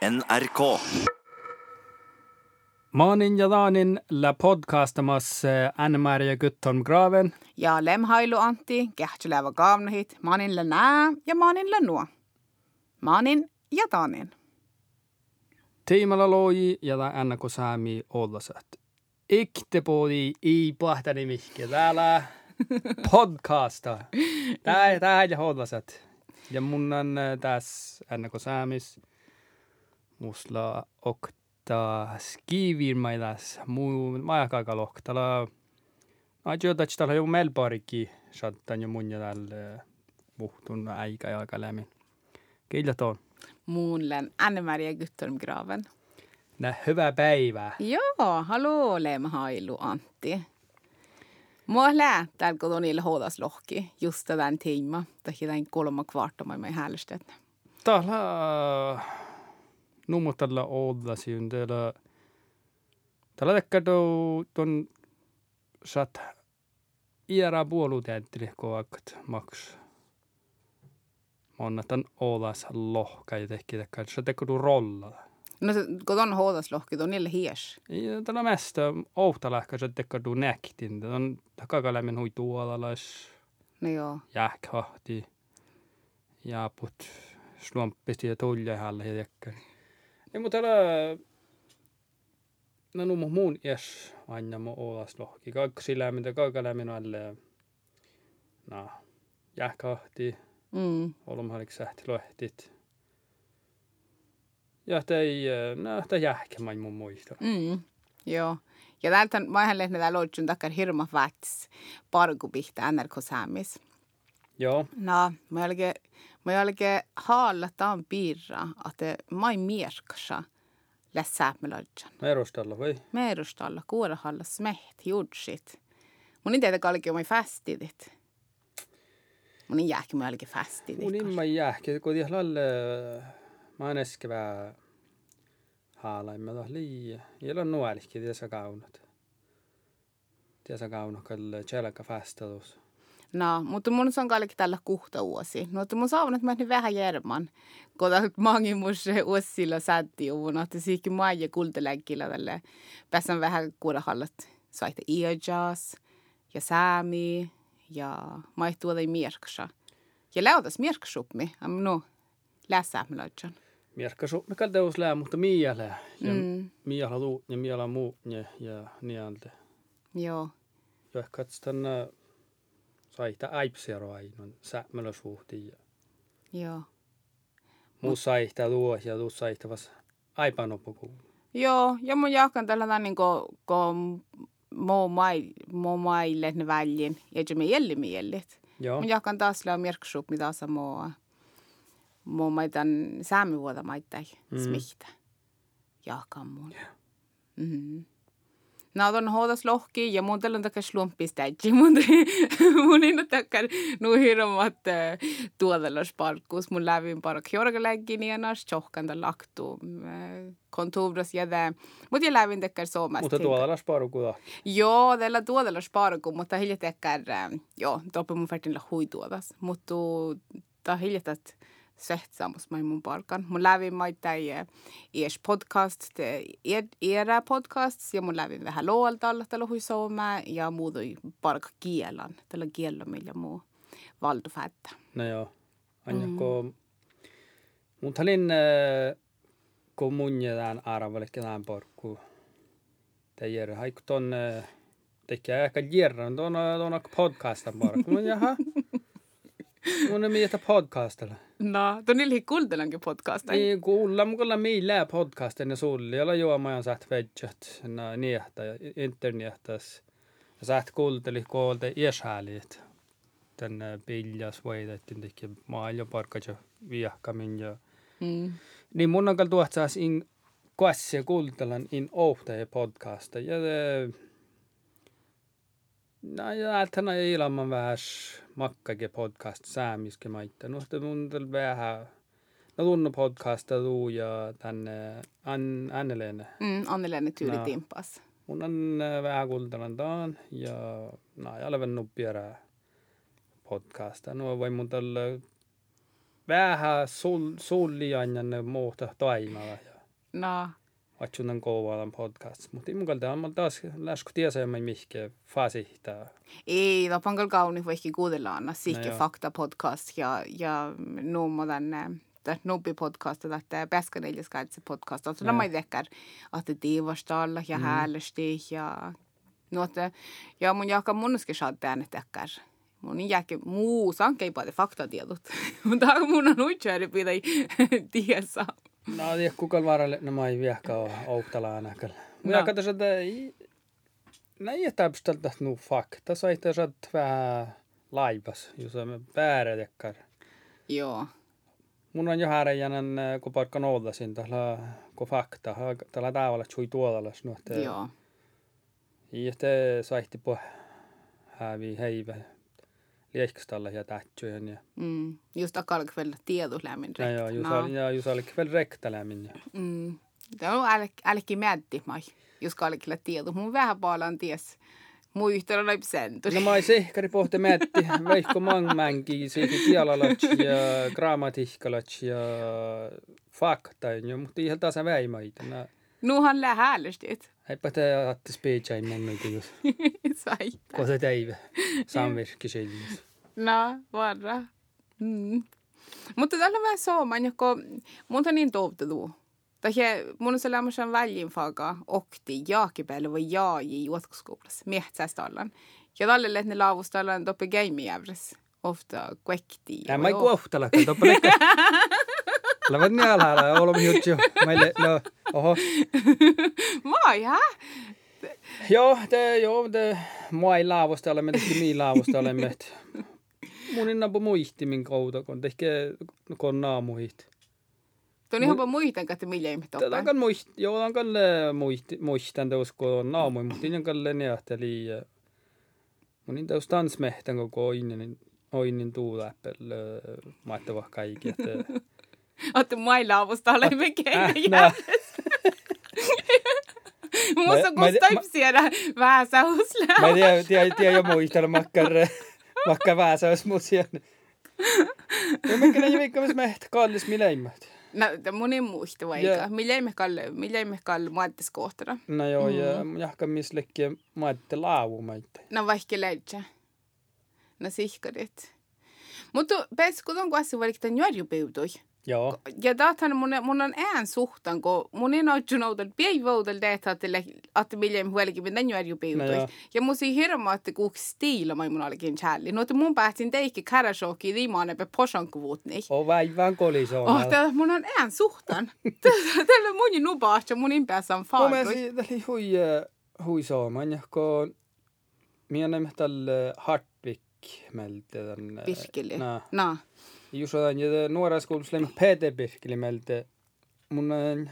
NRK. Maanin ja Daanin la podcastamas Anne-Maria ja Guttorm Graven. Ja lemhailu Antti, kähtylevä kaavnahit, maanin la nää ja maanin la nuo. Maanin ja Daanin. Tiimalla loji ja la Anna ko saami ollasat. Ikte poodi i pahtani mihke täällä podcasta. Tää tää ja ollasat. Ja mun on äh, tässä Anna ko saamis. Musla okta skivirmailas muu majakaga lohtala. Ajoitach tala jo melbariki sattan jo mun ja tälle muhtun äikä ja aika lämmin. Kyllä on. Muunlen Anne-Maria Guttorm Graven. Nä hyvää päivää. Joo, hallå lemhailu Antti. Mua lää täällä kotonille hoodas lohki just tämän tiima. Tahi tämän kolma kvartama med häälestet. Täällä nummutalla ollasi on täällä täällä tekkä tuon sat iära puoluteetteli koakat maks. Monnatan olas lohka ja tekki tekkä sä tekkä tu rolla. No se koton hoodas lohki, on niille hies. Ja täällä mesta ouhtalahka sä tekkä tu näktin. On kakalämmin hui tuolalas. No joo. jääkhahti ja put slumppisti ja tulja halle ja. Ei mutta täällä no nu muun iäs aina mu olas lohki. Kaksi lämmintä kakalämmin alle. No, jääkhahti, Mm. olumhalik sähti lohtit. Ja tei, no, tei jääkkämain mun muista. Mm. Joo. Ja täältä on vaihan lehne täällä lojun takkar hirma vats pargu pihta NRK Saamis. Joo, No, mä jälkeen, mä jälkeen haalataan piirra, että mä ei mierkasa lässää me lojun. merustalla vai? Meerustalla kuorahalla smeht judsit. Mun ei tiedä kalki omai fastidit. Mun ei jääkin mä jälkeen fastidit. Mun imma jääkki, kun tihlalle mä oon eskevää haalaimme toh lii. Jellä on nuolihki tiesä kaunat. Tiesä kaunat, kalle tjelka fastadus. No, mutta mun on kaikki tällä kuhta vuosi. No, mutta mun saavun, että mä vähän järman. Kun mangi mun se uusilla sätti uvun, että siikin ja kultalänkillä tälle. Pääsän vähän kuudahallat. Saitte iäjas ja säämi ja maihtuoda mierksa. Ja läutas mierksupmi. Am no, lässää me laitsan. Mierkka summe kalteus lää, mutta miele. Ja Mm. miela tuu ja miela muu ja, ja nialte. Joo. Ja ehkä tänne saita aipsero ainon sämmälä suhtiin. Ja Joo. muu saihtaa tuo ja tuu saihtavas aipanopukuun. Joo, ja mun jahkan tällä niin kuin, kun muu mai, muu maille ne väljin, ja me jälle mielit. Joo, Mun jahkan taas lää mirksup, mitä saa mua, muu maitan saamivuoda maittai Mm. smihtä. Jahkan mun. Mm-hmm. No, on hoodas lohki ja mun tällä on takia slumpistäjä. Mun, mun ei takia nu hirmat tuodellasparkkus. Mun lävin park jorgalägin ja nas tjohkan tällä laktu kontoras jädä. Mutta jag lävin takia suomasta. mutta tuolla las parukuda. Joo, tällä tuodellasparkku, mutta hilja takia, joo, toppe mun färtin hui tuodas. Mutta ta hilja tät sehtsamus mai mun parkan. Mun lävin maittai ies podcast, te era podcast, ja mun lävin vähän loolta alla tällä hui sooma, ja muutui parka kielan, tällä kiellä millä muu valdu fättä. No joo. Anja, mm. Mutta äh, kun mun jätään ketään porkku. Teijärä, haiku ton... Tekee ehkä järran, tuon podcastan porkku. Jaha. uneme यता पडकास्टलाई ल त niillä kuuntelenkin podcasta. Niin, kuullaan kuulla meillä podcasta, ne sulle, jolla juomajan saat vedjät, no niehtä, interniettäs. Ja saat kuunteli kuulta ieshäälit. Tänne piljas vaihdettiin teki maailman parkat ja viehkamin ja... Mm. Niin mun on kyllä tuottaa in kuassia kuuntelan in ohtaa podcasta. Ja... Äh, No ja tänä ilman vähän makkake podcast säämiske maitta. No te mun vähän... No tunnu podcasta tuu ja tänne An Annelene. Mm, Annelene tyyli No. timpas. Mun on äh, vähän kuultelan taan ja no ja olen nuppiera podcasta. No voi mun tällä vähän sul, sullianjan muuta toimalla. Ja No, vatsunan kovalan podcast. Mutta imukalta on taas läsku tiesäämään mihke fasihtaa. ei, tapan kyllä kauni vaikka kuudella anna sihke joo. fakta podcast ja, ja nuumma tänne tästä nubbi podcast ja tästä Peskaneljaskaitse podcast. Alltså Joo. nämä ei tekkär, että tiivastalla ja Mm. häälesti ja nuote. Ja mun jaka munuskin saat tänne tekkär. Mun jääkin muu sankei paljon faktatiedot. Mutta mun on uitsääri pitää tiesä. No, tiedä kuka varalle, no mä ei viehkä ole outalaa näköllä. No. Mä katsoin, että ei, no ei täpsteltä nu fakta, sai tässä vähän laivas, jos on väärä tekkar. Joo. Mun on jo härjänän, kun parkka nollasin, tällä kun fakta, tällä tavalla chui tuolla, no, että Joo. i että saihti po hävi heivä liekstalla ja tähtsyön ja Mm. Just akallik vielä tiedolämmin. ja joo, jos oli, ja jos oli vielä rektalämin ja Mm. Tämä on älk- älkki määtti mai, jos kallikilla tieto. Mun vähän paalan ties. Mun yhteydellä oli senturi. No mä ei sehkari pohti mätti, veikko mangmänki, sekä kielalat ja grammatikkalat ja fakta, mutta ihan tasa väimaita. No, Nuhan lää häälestit. eipä te ajatte speechain mun nyt, jos Sai. kun se teive samvirkkisilmis. No, varra. Mm. Mutta tällä on vähän sooman, joko on niin toivottu. Tai mun on sellainen väljin faga okti jaakipäivä vai jaaji juotkoskoulassa miehtsästallan. Ja tälle lehti laavustallan toppe gamejävres. Ofta kuekti. Ja mä ei kuohtala, kun toppa lekkä. Lävät ne alhaalla ja olemme juttu. Meille, no, oho. Moi, hä? Joo, te, joo, te, mua ei laavusta ole, me tehtiin miin laavusta olemme. Mun ei napu muihti min kautta, kun tehkee, kun naamuhit. On ihan muiden kautta millä ihme Tätä toppe. kan muist, joo, kan muist, muistan teos, kun naamui, muttainen kan neahteli. Mun niin teos tansmehtän koko oinen, oinen tuuläppel, maattava kaikki. Että, Otte moi laavusta ole me äh, gamejävres. Musta Mä- mä- mä- taipsiedä vähän säuslää. Mä en tiedä, tiedä, tiedä jo muistella makkar, makkar väsäys mut siellä. Ja mä kyllä jävikkä, missä mehtä kallis mileimmät. No, mun ei muista vaikka. Ja- Millä ei me kalle, millä ei me kalle muottes kohtana. No joo, ja jahka missä lekkiä maatte laavumaita. No vaikka leidä. No sihkarit. Mutta pääs kun on kuassa vaikka tämän juorjupiutui. Joo. Ja tähän mun, mun on ään suhtan, kun mun ei noittu noutel pieivoudel teetä, että, että ei huolikin mit tämän juorjupiutui. No joo. ja mun ei hirma, että kuuk stiila mä mun olikin challi. No, että mun päätin teikki karashoki riimaan epä posankuvuutni. O väivän kolisoon. Oh, täällä mun on ään suhtan. Täällä mun nubaa, ja mun impäässä on Mä faaroi. si, täli hui, hui sooman, ja kun minä näemme tälle Hartvik meiltä tänne. Pirkeli. No. No. Just on, ja nuoras kuulus lämmä Pete Pirkeli meiltä. Mun on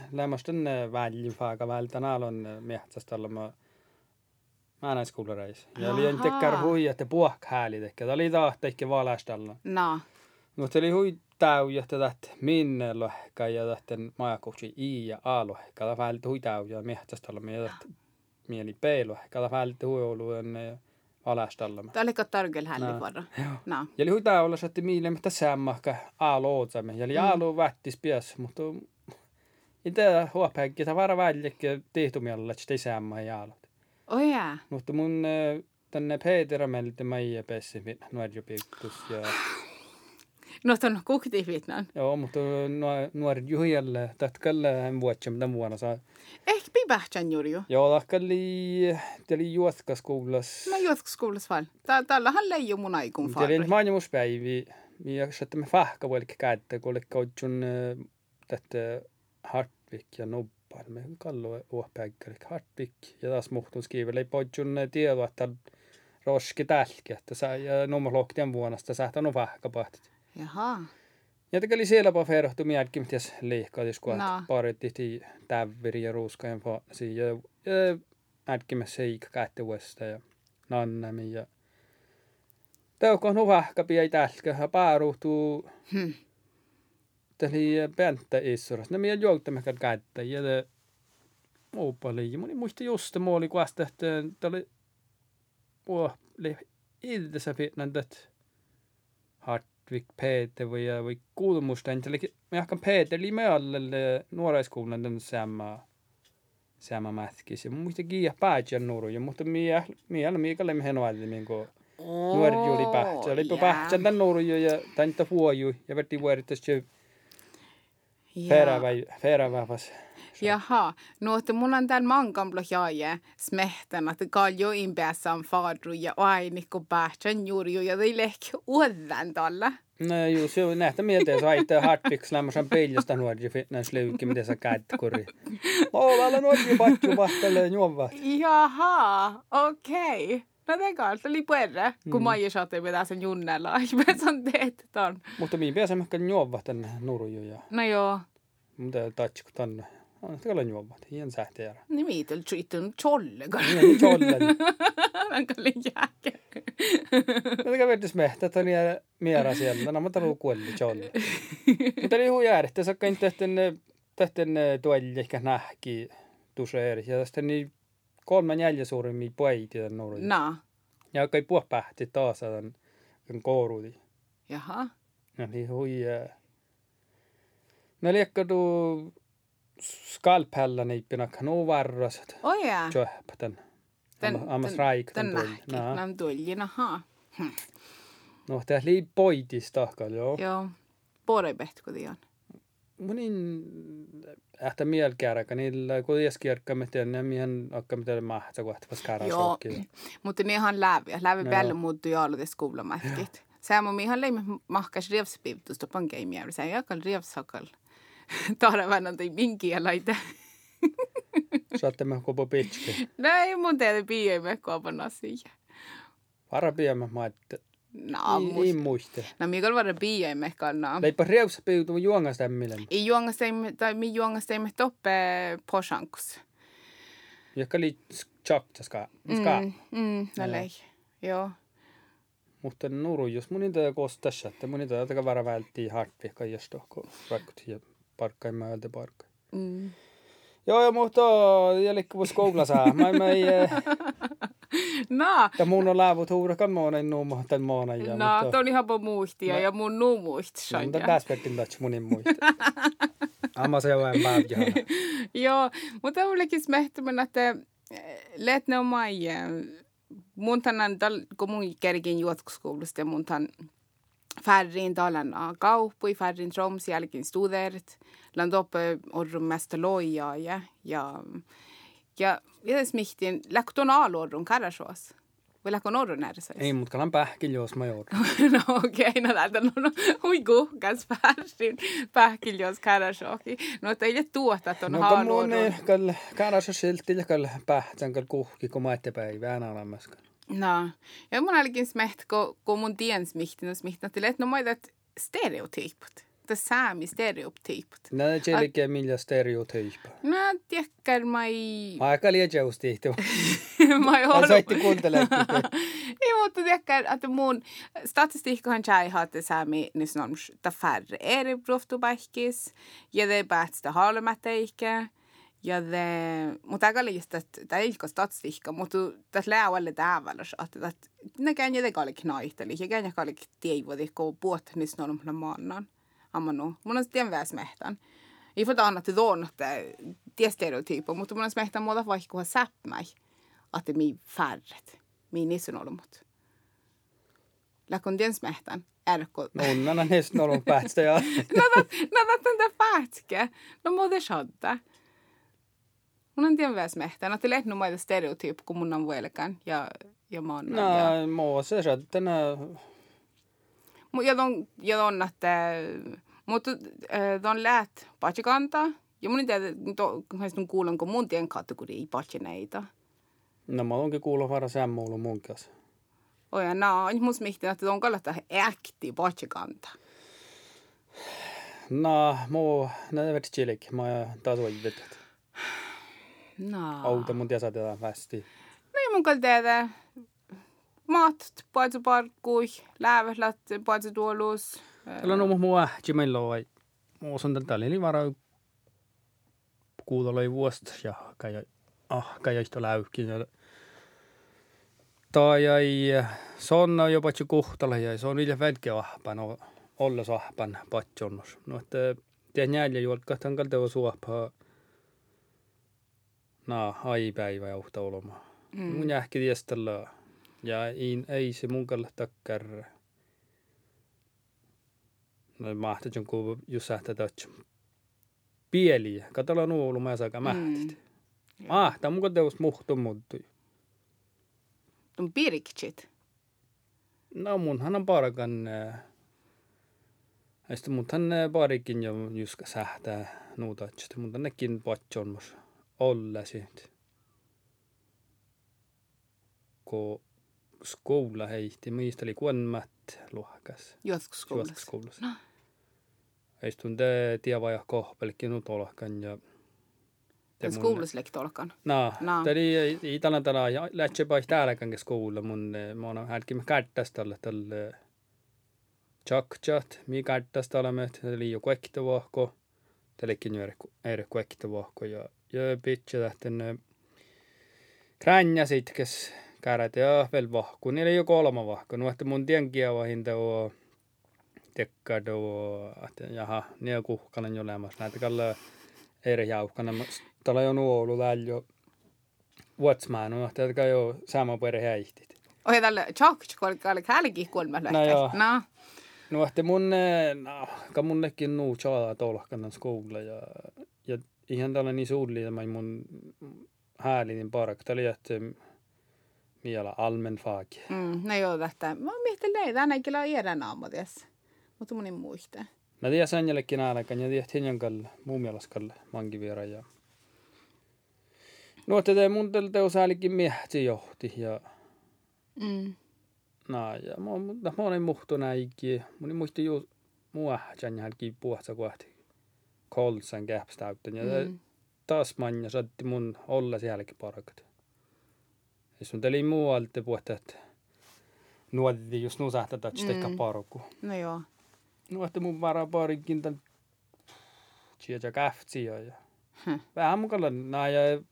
väljin faaka vältä, nääl on miehtsästä olla mä Mä näin skuulareis. Ja oli Ahaa. tekkär hui, että puhk hääli tekkä. Tämä oli taas tekkä valastalla. No. Mutta oli hui täy, ja tätä minne lohka ja tätä majakutsi I ja A lohka. Tämä välttä hui täy ja miehtsästä olla. Ja tätä mieli P lohka. Tämä välttä hui ollut ennen valastalla. Tämä oli tarkel hälli No. Joo. No. Hui täy olla, että mieli mitä sämmähkä A lootsamme. Ja oli Mm. A loo vättis pies, mutta tämä huopäkki. Tämä vara väljekki tehtumialla, että ei sämmä ja alot. Oh jää. Mutta mun äh, tänne Peter meiltä Maija Pessi nuorjopikkus ja Ton kukti vitnan. joo, mutta nuoret juhijalle tatkalle hän vuotsi mitä vuonna saa. Ehkä pipähtsän jurju. Joo, takkali teli juotkas kuulas. Mä vaan. Tää- Täällähän leiju mun aikun Teli faaroi. nyt maailmuspäivi. Ja että me fahka vuolik käyttä, kun oli kautsun tätä Hartvik ja Nobban. Me kallo uopäikkari Hartvik ja taas muhtun skiivelle. Ei poitsun tiedä, että roski tälki, että sä ja nummerloktien vuonna sitä sähtän on fahka pahtit. Jaha. Ja tekeli siellä på ferrohtu mietkin, mitä liikkaatis, kun No. parittiin tävviri ja ruuskajan faasi. Ja, ätkimme seikka kättevuesta ja nannami ja Teukko on huvahka piei tälkä, ja pääruhtuu Hm. täli penttä issuras. Ne meidän jouttamme kättä ja te muupali. Moni muista just det måli kuasta, että tälle oh, le idessä fitnan det hart Hartvik Peter või, või kuulumusta, eli me hakkan Peter lime alle nuoreskolan den samma samma mätkis. Ja muista kiia päätjän nuru, ja mutta mie mie alla mie kalle mehen vaille minko nuori oli pähtsä. Oli pähtsän tän nuru ja tän vuoju ja verti vuoritas jo ferävä ferävä vas. Jaha, no että mun on tämän mankamplo jaaje smehtän, että kaljo impeässä on faadru ja ainikko pähtsän juuri ja ei lehki uodan tällä. No ju, se on nähtä mieltä, jos aittaa hartviks lämmösen peilistä nuori fitness lyykki, miten sä käyt kuri. Laulalla nuori patju vahtelle juovat. Jaha, okei. Okay. No teka, se oli puerre, kun mm. Maija saatte pitää sen junnella. Mä san teet ton. Mutta minä pääsen ehkä juovat tänne nurjuja. No joo. Mutta tatsikko tänne. On se olen juovat, hien sähteerä. Niin miitul tjuitun chollega. Niin, chollen. Mä kalli jääkä. Mutta vertis mehtä, että oli miera siellä. Mutta ollut kuolli cholle. Mutta oli huu jäädä, että sakkain tehten, tehten tuolli ehkä nähki tuseeri. Ja tästä niin kolme neljä suurimmin poiti tämän nuorin. No. Ja kai puh pähti taas tämän, koorudi. Jaha. Ja niin hui. Ne liekkadu skalpella niippina kanu varrasat. Oh ja. Tjöhpä tän. Ammas raik tän tulli. Tän tulli, naha. No, tää lii poitis tahkal, joo. Joo. Puolei pehtku tiion. Munin ähtä mielkääräkä, niillä kuitenkin kierkkämme tiedän, mihin hakkamme teille mahtsa kohtapas karasokki. Joo, mutta ne ihan läviä. Lävi no. päälle muuttuu jo aloitus kuulamatkit. Säämä mi ihan leimme mahkas rievspivtusta pankeimiä. Sä ei jakal rievsakal. Taara Vännan tõi mingi ja laide. Saatte me kopo pitske. Näin mun teille piiemme kopana siihen. Vara piiemme mä ette. No, muist. ei muista. No, mikä varmaan piiemme kannaa. Leipä reussa piutuu juongastämmille. Ei juongastämme, tai mi juongastämme toppe posankus. Joka oli tjakta ska. Ska. Mm, mm, no lei. Joo. Mutta nuru, jos mun niitä koos tässä, että mun niitä aika vara välttii harppi, ehkä jos tohko rakkut hiukan. Parkkai mä vältä parkkai. Mm. Joo, ja mutta jälikkä vois koulassa. Mä mä ei... No. Ja mun on lävut huurakan moonen nuumo tän moona. Ja, no, mutta... tuo on ihan muistia no. ja mun nuu muisti. No, mutta tässä pettin tatsi munin muista. Amma se on päivä. Joo, mutta mullekin smehtämään, että let no mai. Mun tänään, kun mun kerkin juotkuskoulusta, mun tämän färrin talan kauppui, färrin troms jälkeen studert, land uppe orrum mesta loja ja ja ja ja smihtin läkton alorrun karasos. Vai läkon orrun närsä? Ei, mutta kalan pähkin jos mä joudun. no okei, okay, no täältä no, no hui kuhkas färrin pähkin jos karasoki. No että ei tuota ton no, haalorrun. No kun mun karasosilti ja kun pähtän kun kuhki, kun mä ette päivään olemassa. No, ja mun olikin smeht, kun, kun mun mihtin, smihtin, että no mä että stereotypot. Det sami stereotypot. No, det är inte millä stereotypa. No, tiedätkö, mä ei... Aika liian jäustihti. mä ei ole... Saitti kuuntelemaan. Ei, mutta tiedätkö, että mun statistiikkahan tjai haatte sami, niin sanon, että färre eri broftubaikis, ja det päästä halmäteikä. Ja det, mutta liistä, että tämä ei ole statistikka, mutta tässä lää alle täällä, että ne käy jotenkin kalli knaihteli, ja käy kalli tiivodi, kun puhut niistä normaalina maannan. Amma nu, mun on sitten väsmehtän. Ei till då, att det är stereotyper, mutta mun on smehtän muuta vaikka kunhan säppmäi, että mi färret, mi nisun olumut. Läkon den smehtän, ärko. No, nana nisun olumut päästä, ja. No, no, no, no, päätkä. No, muuta shadda. Mun on tiedä väs mehtään. Että lehnu maita stereotyp, kun mun on vuelkään ja, ja mä oon. No, ja... mä se sattana. Ja don, ja don, että mutta don läät paitsi kantaa. Ja mun tiedä, kun kuulen, kun mun tien kategoria paitsi näitä. No mä oonkin kuullut vara sämmuulu mun kanssa. Oh ja no, mun mihtin, että on kallata äkti paitsi kantaa. No, muu, no det vet chilik. Mä taas voitit. No. Auto mun tiedä tätä västi. Niin mun kalli tehdä. Maat, paitsi parkkui, lääväslät, paitsi tuolus. Tällä on mun mua, Jimailla on. Muu on tätä oli kuulolla vuosta ja kai ah kai isto läykki ja tai ei sonna jopa tju kuhtala ja se on niille välkkä vahpa no olla sahpan patjonnus. No, että tiedän jäljä juolkahtan kalteva suopa na aipäivä johta olemaan. Mm. Mun jähki tiestellä ja ei, ei se mun kalle takkar. No mahtaa jonkun just sähtä tatsi. Pieliä. Katolla nuolu mä saaka mähtit. Mm. Ah, tämä mun teus muhtu muuttui. On pirkitsit. No munhan on parakan. Ja sitten munhan parikin jo just sähtää nuutatsit. Mutta nekin patjonmus olla siitä. Kun skola heitti, meistä oli kuonmät luokas. Joskus skoulassa. No. Eistun te tiavaja kohpelkin nyt olkan ja Te skoulassa lekki olkan. No, no. Tämä oli itälän tällä lähtsä paik täälläkään skoula mun mä oon hälkin kättästä tälle tälle Chakchat, mi kättästä olemme, tämä oli jo kuekkitavahko. Tällekin jo eri kuekkitavahko ja ja pitkä lähtenyt kränjäsit, kes käärät ja veel vahku. Niillä ei ole kolme vahku. No, että mun tienkiä vahinta on tekkad on, että jaha, niin on kuhkanen jo olemassa. Näitä kalla eri jauhkana. Tällä on ollut väljo vuotsmaan, no, että jo sama perhe häihtit. Oi tällä tjokt, kun oli hälki kolme No joo. No. No, että mun, no, ka munnekin nuu tjaa tolkanan skoula ja, ja ihan tällainen suullinen mun häälinen park. Tämä oli jättä miela almen fag. Mm, no joo, tästä. Mä miettinyt näitä, ainakin on iedän aamutias. Mutta mun ei muista. Mä tiedän sen jälkeen ainakaan, ja tiedän hinjan kalle, muun mielestä kalle, mankin vielä. Ja... No, että te mun teos äälikin miehti johti, ja... Mm. No, ja mä, mä, mä olin muhtu näikin. Mun ei muista juu mua, jän jälkeen puhutsa kohti kolsan käpstäytten. Ja mm. taas manja saatti mun olla sielläkin parakat. Ja sun teli muualta puhuttu, että nuotti just nusahta tatsi mm. parku. No joo. Nuotti mun varaa parikin tän sieltä käftsi ja hm. vähän mukalla nää ja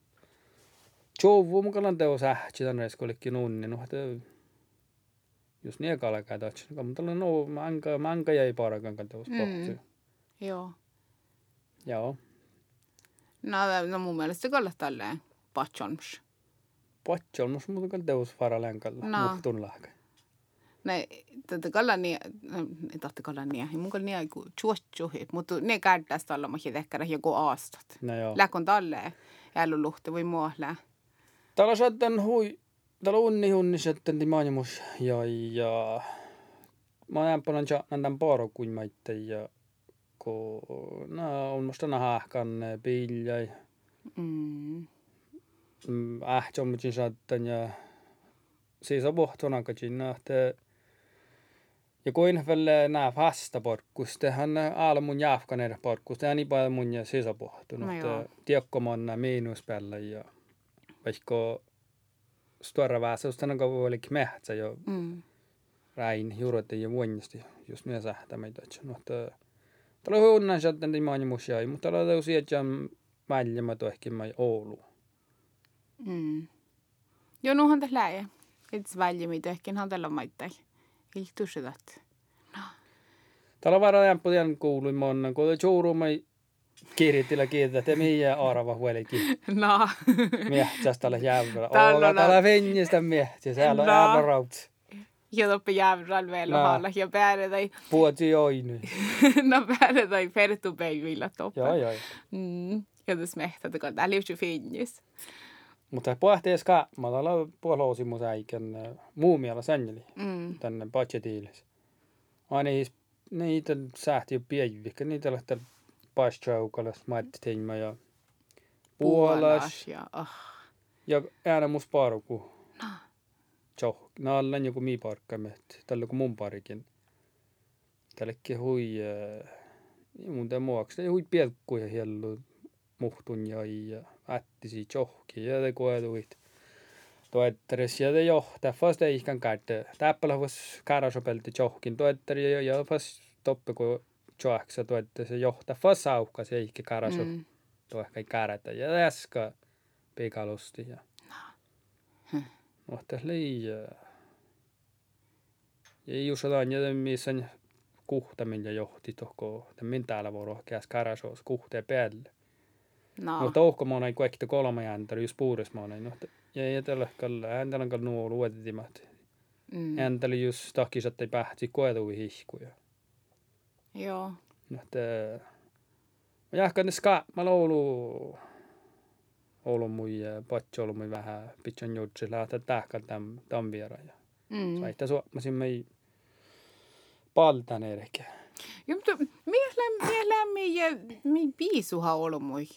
Jouvu mukalla teo sähtsi tänne eskollekin nunni. Nuotti just niin kalkaa tatsi. Mutta no manka, manka jäi parakan teos mm. Joo. Joo. No, no mun mielestä se olla tälleen patjonmus. Patjonmus, mutta kyllä teus varalleen kalla. No. Muhtun lahka. Ne, tätä kalla niin, ei tahti kalla niin, mun kalla niin aiku chuotjuhi, mutta ne käydään tällä mä ehkä joku aastat. No joo. Läkon talle, jällu luhti voi muohle. Täällä saattan hui, täällä unni hunni sitten timanjumus ja, ja mä näen paljon tämän paro kuin ja ko no on musta nahkan piljai. Mm. Ähtjommutin saattan ja siis on pohtona kajin että ja kuin vielä nää vasta porkkus, tehän aala mun jääfkan eri porkkus, tehän niin paljon mun ja sisäpohtunut. No Tiekko monna miinuspäällä ja vaikka stora väsästä on kauan mehtsä jo mm. räin juuret ja vuonnasti just myös sähtämeitä. Mutta Tällä on unnan sieltä niin moni musia, mutta tällä on sieltä väljämä ehkä mai Oulu. Mm. Joo, nuhan tässä lähe. Itse väljämitä ehkä hän tällä maittai. Iltu sitä. No. Täällä on varmaan jämppu tien kuului monna, kun on juurumai kirjoitilla kieltä, että mihin arva huolikin. No. Miehtsästä tällä jävrällä. Täällä on täällä venjistä miehtiä, siellä on äällä rautsi. Ja toppi jävrällä vielä halla ja päälle tai... Puhuti joini. no päälle tai pertu päivillä toppi. Joo, joo. Mm. Ja tässä mehtät, kun täällä just finnis. Mutta pohtii ska, mä olen puoloosi mun säikän muu miellä sänjeli mm. tänne budgetiilis. Aina niitä sähti jo pienvikkä, niitä lähtee paistjaukalas, maittiinma ja puolas. ja, oh. ja äänä mus paruku. No tjoh, nallan joku mi parkkamet, tällä kuin mun parikin. Tällekin hui, niin mun tämä muoksi, hui pielkkuja hiellu muhtun ja ja ättisi tjohki ja te koetuit. Toettaris ja te johtaa, fast ei ikään käydä. Täppällä vas kärasopelti tjohkin toettari ja ja fast toppe kun tjohksa toettari se johtaa fast saukka se ikään käraso. Mm. Toehkai kärätä ja äsken pikalusti ja. Mutta liian. Ja just jotain, ja missä kuhtamin ja johti tohko, min täällä voi rohkeas karasoos kuhteen päälle. No. No tohko mä ei kuekti kolme jääntä, just puuris mä no, ja ei tällä kalla, häntä on kallu nuo luotitimat. Mm. Häntä oli just takis, että ei pähti koetui hihkuja. Joo. No, että mä jahkan ne ska, mä Oulu mui ja patsi ollut mui vähän pitsan jutsi lähteä tähkä tämän, tämän vieraan. Ja Mm. saita suomasin mei paltan ehkä. Joo, mutta mie lämmin ja mi piisuha ollut mui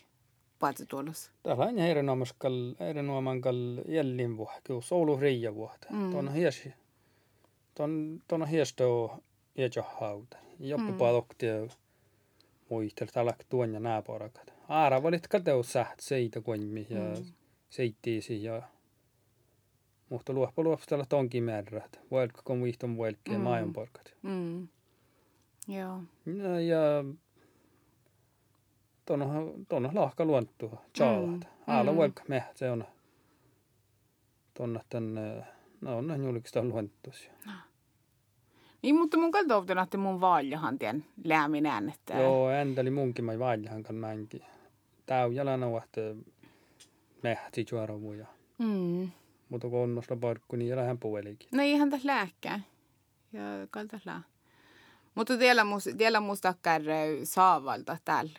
paitsi tuolla. Täällä on erinomaskal, erinomaiskal jällin vuotta, kun Oulu riia vuotta. Mm. Tuon on hiesi, tuon, tuon on hiesto jäjä hauta. Joppu Mm. palokti ja muistelu, täällä tuon ja nää porakat. Aara valit kateus säht seitä kunmi ja Mm. seittiisi ja mutta luoppa luopstella tonkin määrät. Vuelkka kun viihton vuelkki ja Mm. maailman porkat. Mm. Joo. Ja, ja tuon on, tuon on lahka luontua. Tjaalat. Mm. Aala Mm. vuelkka me, se on tuonne tänne, no on näin julkista luontus. Niin, mutta mun katsotaan, että mun vaaljahan tien lämminään, että... Joo, änteli munkin mai vailjahan kan mänki. Täy jalana vahte mehti juoravuja. Mm. Mutta kun onnosla parkku, niin jälähän puolikin. No eihän tässä lääkkää. Ja kaltas lää. Mutta tiellä mus, tiellä musta saavalta täällä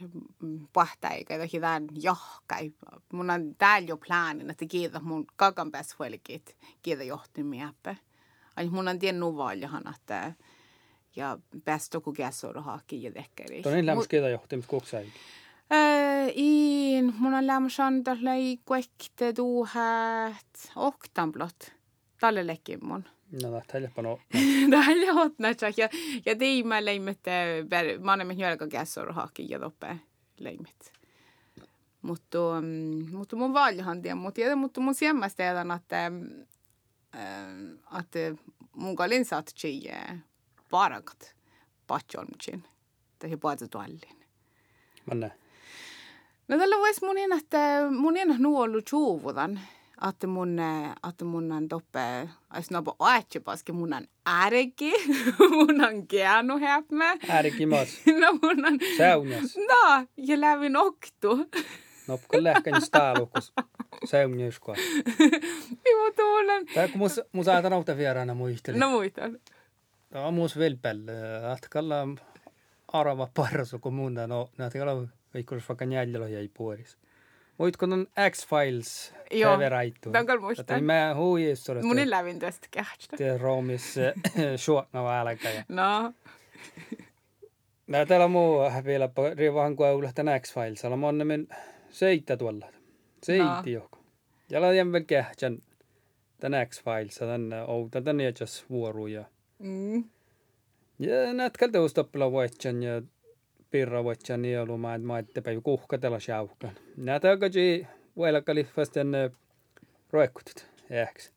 pahtäikä, että tämän johkai. Mun on täällä jo plaanin, että kiitä mun kakan päässä huolikit, kiitä johtimiäppä. Ai mun on tien nuvaljahan, että ja päästä kun käsoro haakki ja tekkeri. Tuon niin lämmäs kiitä johtimis kuksaikin. Äh, in, mun on lämmäs antaa lei kuekte tuuhät oktamblot. Tälle lekin mun. No, helppo no. Tällä hotnatsa ja ja tiimä leimet mä olemme jälkä käsor haakki ja toppe leimet. Mutta mm, mutta mun valjahan tien mut ja mutta mun siemmästä teidän että että mun kalin saat chi parakat patjonkin. Tai paita tuallin. Mä näen. no tällä vois mun ennast, mun ennast nuu ollut suuvutan, että mun, että mun on toppe, jos no po aetsepaske, mun on äärekki, mun on keanu häppä. Äärekki mas. No mun on... Säunjas. No, ja lävin oktu. No, kun lähkän staalukus. Säunjas kohdassa. Joo, tuolla. Tää kun mun saatan auta vieraana muistelin. No muistan. Tämä on muus vilpel. Äh, atkalla arava parsu, kun mun on, no, näitä ei ole veikkurus vaikka jäljellä jäi puolis. Muitko on X-Files veraitu? Tämän kyllä muistan. mä huijissa Mun ei lävin tästä kähtstä. Te roomis suokna välkä. No, Nää täällä muu vielä riivahan kun ei tämän X-Files. Alla on men seittä tuolla. Seitti joko. Ja la jämmel kähtsän tän X-Files. Tän outa tän jätsäs vuoruja. mm, Ja näet kalta ustoppila vuotsan ja pirra vuotsan ja luma, että mä ette päivä kuhkatella shaukkan. Näet alkaji vuelakali vasten roikkutut. Ehks.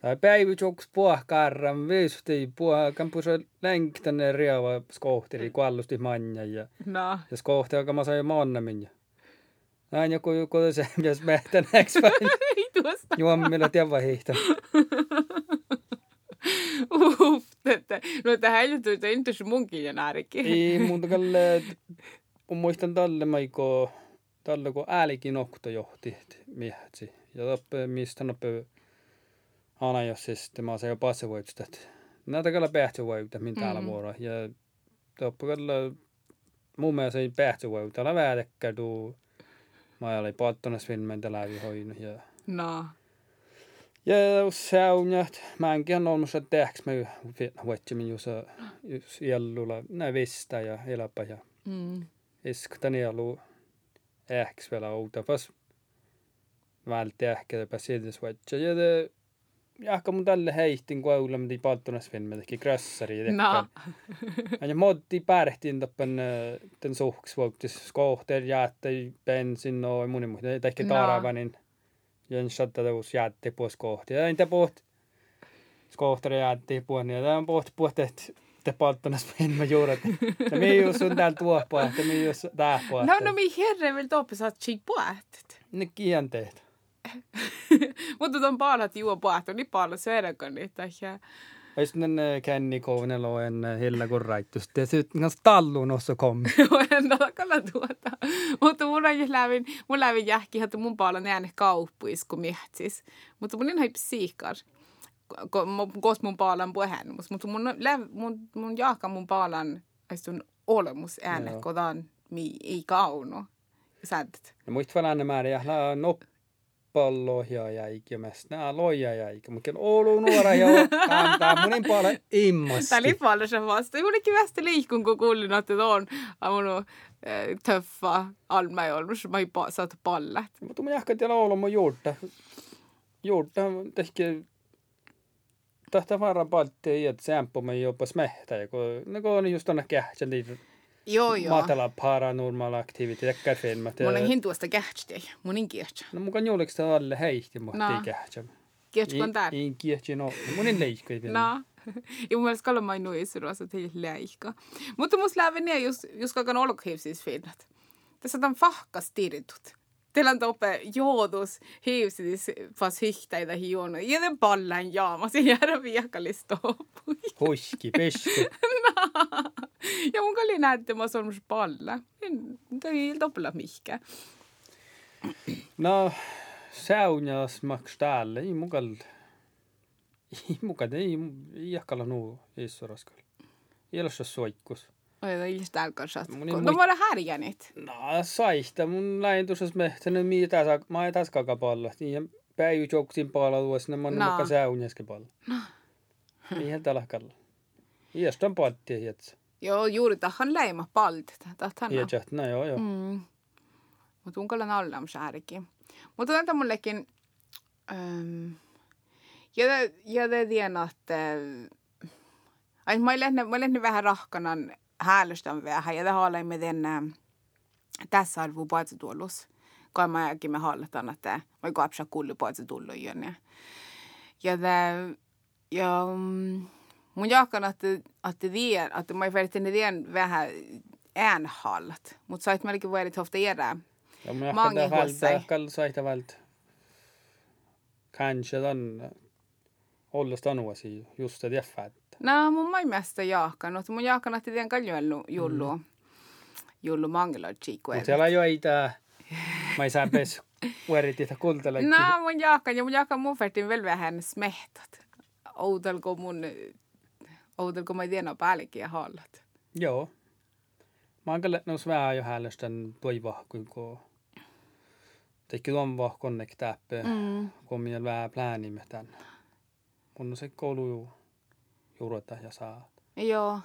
Tai päivä joks puhkarran viisti puhakan puso länk tänne riava skohteli kuallusti manja ja no. ja skohteli alkaa mä sain mannamin ja näin joku joku se jos mehtän X-Files. Ei tuosta. Juommilla tiedä hiihtä. Että, no tähän ei että intus munkin ja naarikin. Ei muuta kalle, kun muistan tälle maiko, tälle kun äälikin nokto johti miehätsi. Ja toppe, mistä noppe aina jos se sitten mä se jo passe voitsta. Näitä kalla pähtsä voita, min täällä Mhm. vuoro. Ja toppe kalla, mun mielestä ei pähtsä voita. Täällä väädekkä tuu. Mä olin polttonas filmen läpi hoinut. Ja, No. Ja se on, ja mä ollut se tehks. Mä voittimin just, just jellulla, näin vistä ja eläpä ja Mm. iskutani ollut ehks vielä outa pas vältti ehkä pas edes voitsa ja te jahka mun tälle heihtin koululla mitä polttonas filmi teki krössari No. ja motti pärhtiin tappen den suhks voitis skohter jäätte bensin no muni muuta ehkä No. Teus jäätte pois kohti ja entä poht skohter jäätte puon ja tämän poht poht että te polttonas filmi juuret ja me jos on täällä tuohpaa että me jos tähpaa No, no, min herre vill då på att chip puhut. ne kienteet Mutta on paljon juo puhut, niin paljon söydäkö niitä. Ja, Ja sitten Kenny Kounelo en hillä kun raittus. Te sitten kanssa tallun ossa kommi. en ole kyllä tuota. Mutta mun on lävin, mun lävin jähki, että mun paljon ääne kauppuis, kun mietsis. Mutta mun en haip siikar. Koska mun paljon puheen. Mutta mun, mun, mun jaaka mun paljon on olemus ääne, kun mi ei kauno. Säädät. No muista vaan määrä ja noppi palloja ja ikä nää loja ja ikä, mutta Oulu nuora ja kantaa monin paljon immasti. Tämä oli paljon se vasta. Juurikin västä liikun, kun kuulin, että on mun eh, töffa alma ei ollut, mä ei saatu pallet. Mutta mä jahkat ja Oulu mun juurta. Juurta tehkä tahta varan paltti, että se ämpö me jopa smehtä, kun ne on just tonne kähtsä niitä Joo, joo. Matala paranormal aktivitet filmat. Mun on hintuasta kähtsi, mun in kiehtä. No mun kan juoliks alle heihti, mutta ei kähtsä. Kiehtä on tää. Ei kiehtä, no mun in leikko. No. Ja mun mielestä kalla mai nuisi ruosa teille leikka. Mutta mus lävin ne, jos, jos kakan olkohivsis finnat. Tässä on fahkas tiritut. Teillä on toppe joodus hiivsidis fas hyhtäitä hiona. Ja den ballan jaama, se jäädä viekallista hoppui. Huiski, peski. no. Ja mun kalli näette, mä oon palla. Ei toppella mihkä. No, saunjas maks täällä. Ei mukal... Ei mukal, ei, ei jakalla nuu issoraskal. Ei ole se soikkus. Oi, ei ilmeisesti täällä kanssa. No, mä olen härjänit. No, saista. Mun näin tuossa mehtänyt, mitä saa, mä ei taas kakapalla. Niin päivä jouksin pala tuossa, mä oon no. mukaan saunjaskin palla. No. Ihan tällä kalla. Iästä on palttia hietsä. Joo, juuri tähän leima palti. Iästä, no joo, joo. Mm. Mutta unkallan alla on säärikin. Mutta tätä mullekin... Ähm, ja, ja te tiedän, että... Ai, mä olen vähän rahkanan häälystän vähän ja det har med den äh, tässä arvo paitsi tuollus. Kai mä jäkin me halletaan, että mä kapsa kullu paitsi tullu ja ja ja mm, mun jakan että että det att mä inte det vähän äänhallat. Mutta sait melkein väldigt ofta göra. Ja men jag kan väl kall saita väl kanske den håller stanuasi just det jäffät. No mun mielestä jaakannut. Mun jaakannut tien kaljuellu jullu. Mm. Jullu mangelo chiku. Mutta siellä jo ei tää. Mä ei saa pes uerit itse kultelle. No mun jaakan ja mun jaakan mun vertin vielä vähän smehtat. Outelko mun, outelko mä tiedä päällekin ja hallat. Joo. Mä oon kyllä nous vähän jo häälöstän toivoa, kun Teikki tuon vahkonnek täppä, mm. kun minä vähän pläänimme. Mun se koulu juurota ja saa. Joo.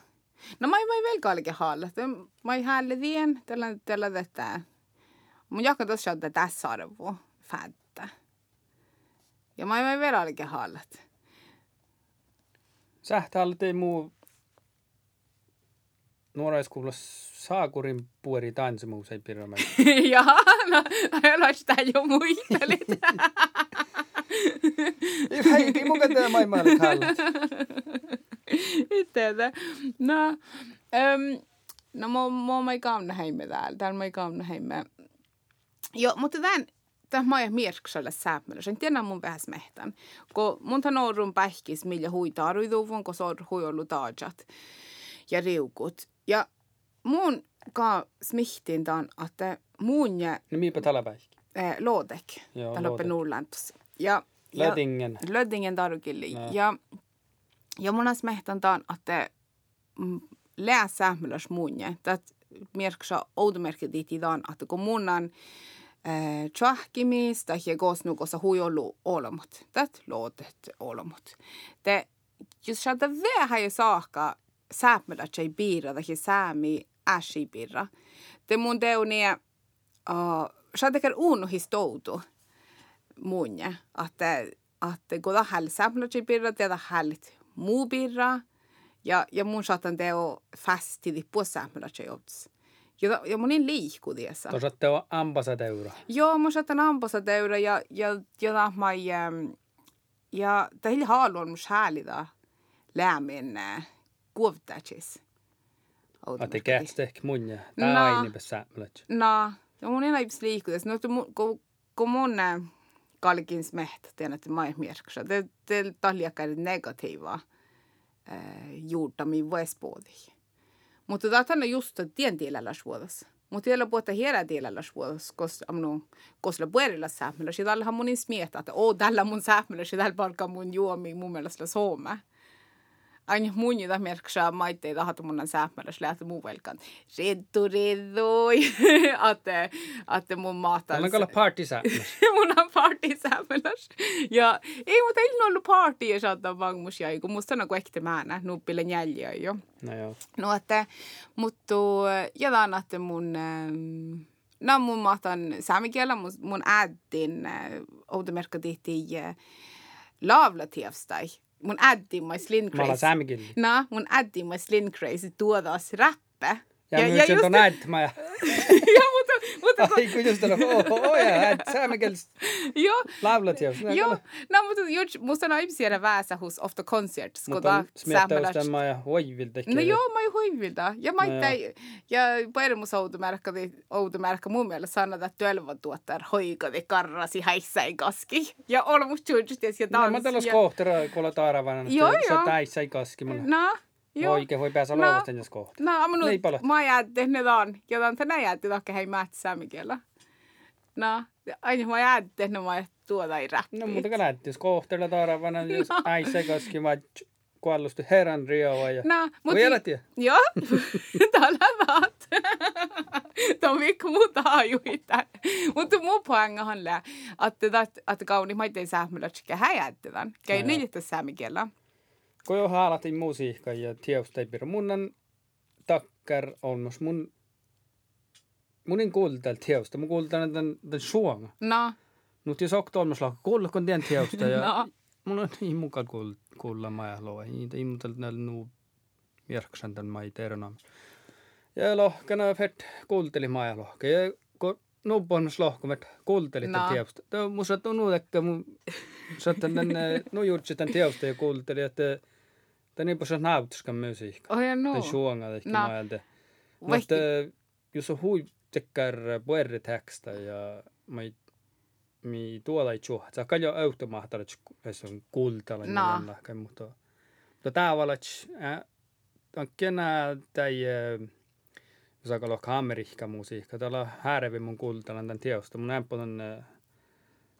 No mä ei velkaallekin haalla. Mä ei häälle tien tällä, tällä tätä. Mun jakka tuossa on tässä arvoa. Fättä. Ja mä ei velkaallekin haalla. Sähtäällä ei muu nuoraiskuulossa saakurin puori tanssimuus ei pidä Joo, no, älä sitä jo muistelit. Itteetä. No, um, no mä, mä, mä ei kauna heimme täällä. Täällä mä kauna heimme. Joo, mutta tämän, tämä mä oon mierksalle sääpmällä. Sen tiedän mun vähän mehtän. Kun mun tämän orrun pähkis, millä huitaa ruiduvun, kun se on huijollut taajat ja riukut. Ja mun ka smihtin tämän, että mun ja... No miipä tällä päihki? Eh, Lodek. Joo, Lodek. Nordlands. Ja, Lödingen. Ja, Lödingen tarkille. No. Ja ja mun smehtan taan, että lää sähmälös muunje. Tät merksa outomerkki diiti taan, että kun mun on tjahkimis, tai koos nukossa huijollu olomot. Tät lootet olomot. Te just saada vähän ja saakka sähmälä ei piirra, tai säämi äsi piirra. Te mun teuni, uh, saada ker uunu histoutu että kun tähän sähmälä ei piirra, tiedä hällit muubirra ja, ja mun saatan teo fasti puossa jouts. Ja, ja monin liikkudiessa. Tuossa teo ambasadeura. Joo, mun saatan ambasadeura ja, ja, ja mä ja tällä haluan mun häälitä lämmin kuovtätsis. Att det gäst ehkä mun ja tää on niinpä No, ja mun ei läipis liikkudes. No, kun, kun mun kalkins mehtä, tiedän, että mä en mierksa. Det, det taljakar negatiivaa äh, juurtami vuospuoli. Mutta tämä on just tien tielellä vuodessa. Mutta tiellä puhuta hiera tielellä vuodessa, koska amnu koska puolella säämellä. Sitä allahan mun smietä, että oo tällä mun säämellä, sitä tällä palkkaa mun juomi mun mielestä Suomea aina muunita merksaa maitteita hatumunnan säämäläs lähti muu velkan. Reddu, reddu. Atte, atte mun maata. Mulla on kyllä party mun on party säämäläs. Ja ei mutta ei ollut party ja saattaa vangus ja kun musta on kuekti määnä nuppille jäljiä jo. No joo. No että, mutta jätän että mun No mun mahtan saamikielä, mun, mun äidin äh, outomerkka tihti äh, laavla tievstai mun äiti mä Slim Crazy. Mä olen No, mun äiti mä Slim Crazy tuodas räppä. Ja, ja, ja just... on äidmä. ja, mutta... mutta Ai, kun just on, oh, oh, ja, äid, säämikielistä. Joo. Laulat jo. Joo. No, mutta just, musta on ihmisiä väessä hos ofta concerts. Mutta smiettä mä ja hoivilta. No joo, mä hoivilta. Ja mä no, ja puhelimus outomärkkä, outomärkkä mun mielestä sanota, että työllä tuottaa hoikati karrasi häissäin kaski. Ja olmus tjuutsusti ja tanssi. No, mä tällä skohtera, kun olet. Joo, joo. Se täissäin kaski. No. Joo. Oikein voi päästä no, lauvasten jos kohta. No, mutta niin mä ajattelin, että on. Jotain tänä ajattelin, että hei mätsää mikällä. No, aina mä ajattelin, että mä tuoda ei räppi. No, mutta kun jos kohteella taaravana, niin jos no. äisä koski, mä kuollusti herran rioa. Ja... No, mutta... Vielä tiedä? Joo, tällä vaat. Tämä on mikko muuta ajuita. Mutta mun poängahan lää, että, kauni mä sähmälä, että häjättelän. Käy niitä sähmikielä kun jo haalatin musiikkaa ja tieustei munnan takkar olmos mun munin kuultel tieosta, mun kuultan den, den suonga. No. Nyt jos okta olmos lakka, kuulkon tien tieosta ja no. mun on niin mukaan kuul, kuulla maja loa. Niitä ei muuta näillä nuu järksän tämän mai ternaam. Ja lohkana fett kuulteli maja lohka. Ja kun nuuppoimus lohkumet kuultelit no. tieosta. Tämä on musta tunnu, että mun saattan tänne nujuutsi tämän tieosta ja kuulteli, että Det är på sån nautiskan musiikka. Oh ja no. Den sjunger ikke no. maailta. Mutta jos on hui tekkär puerritexta ja mai mi tuolla ei juo. Se on jo automaattalla, että se on kultalla. No. Niin mutta mutta tavalla, on kenä tai jos on ollut amerikka musiikka. Täällä on häärevi mun kultalla tämän tiedosta. Mun ämpö on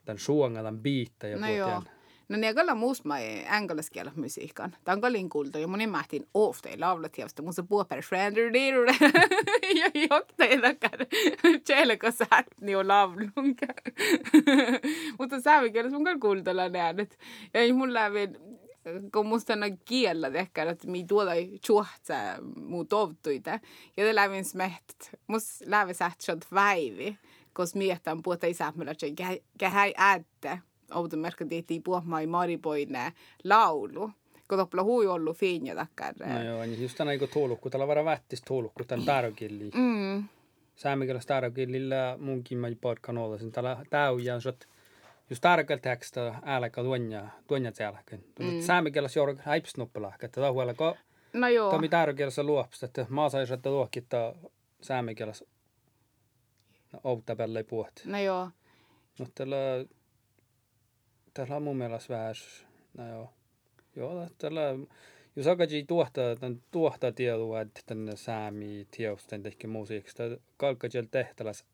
tämän suonga, tämän biitta ja no joo. No niin, kyllä musta mä englanniskielä musiikan. Tämä on kalliin kuultu ja moni mähtiin ofta ei laulat hiestä. Mun se puhuu per friender ja jokta ei takar. Tjällä sä niin on laulunka. Mutta saavikielessä mun kyllä kuultella äänet. Ja ei mun lävin kun musta on kiellä ehkä, että mi tuoda tjuhtsa muu tovtuita. Ja det lävin smeht. Mus lävin sähtsot väivi. Kos miettän puhuta isämmöllä, että kähäi äätte automerkka tehti puhumaan maripoine laulu. Kun toppla hui ollut fiinja takkar. No joo, niin just tänä kun tuolukku, tällä vara vättis tuolukku, tämän tarokilli. Mm. Säämikäläs tarokillillä munkin mä podkan olla, sen tällä täyjä on sot just tarkalla teksta ääläkä tuonja, tuonja tälläkin. Mm. Säämikäläs joudun häipsnuppelahka, että tämä huolella, kun No joo. Tomi tarokillassa luopsta, että maa saisi, että luokittaa säämikäläs no, outa päälle puhut. No joo. Mutta tällä tällä on mielestä vähän, no joo, joo tällä, jos alkaisi tuottaa, tämän tuottaa tietoa, että tänne saami tiedosten tehkä musiikista, kalkka siellä tehtäläs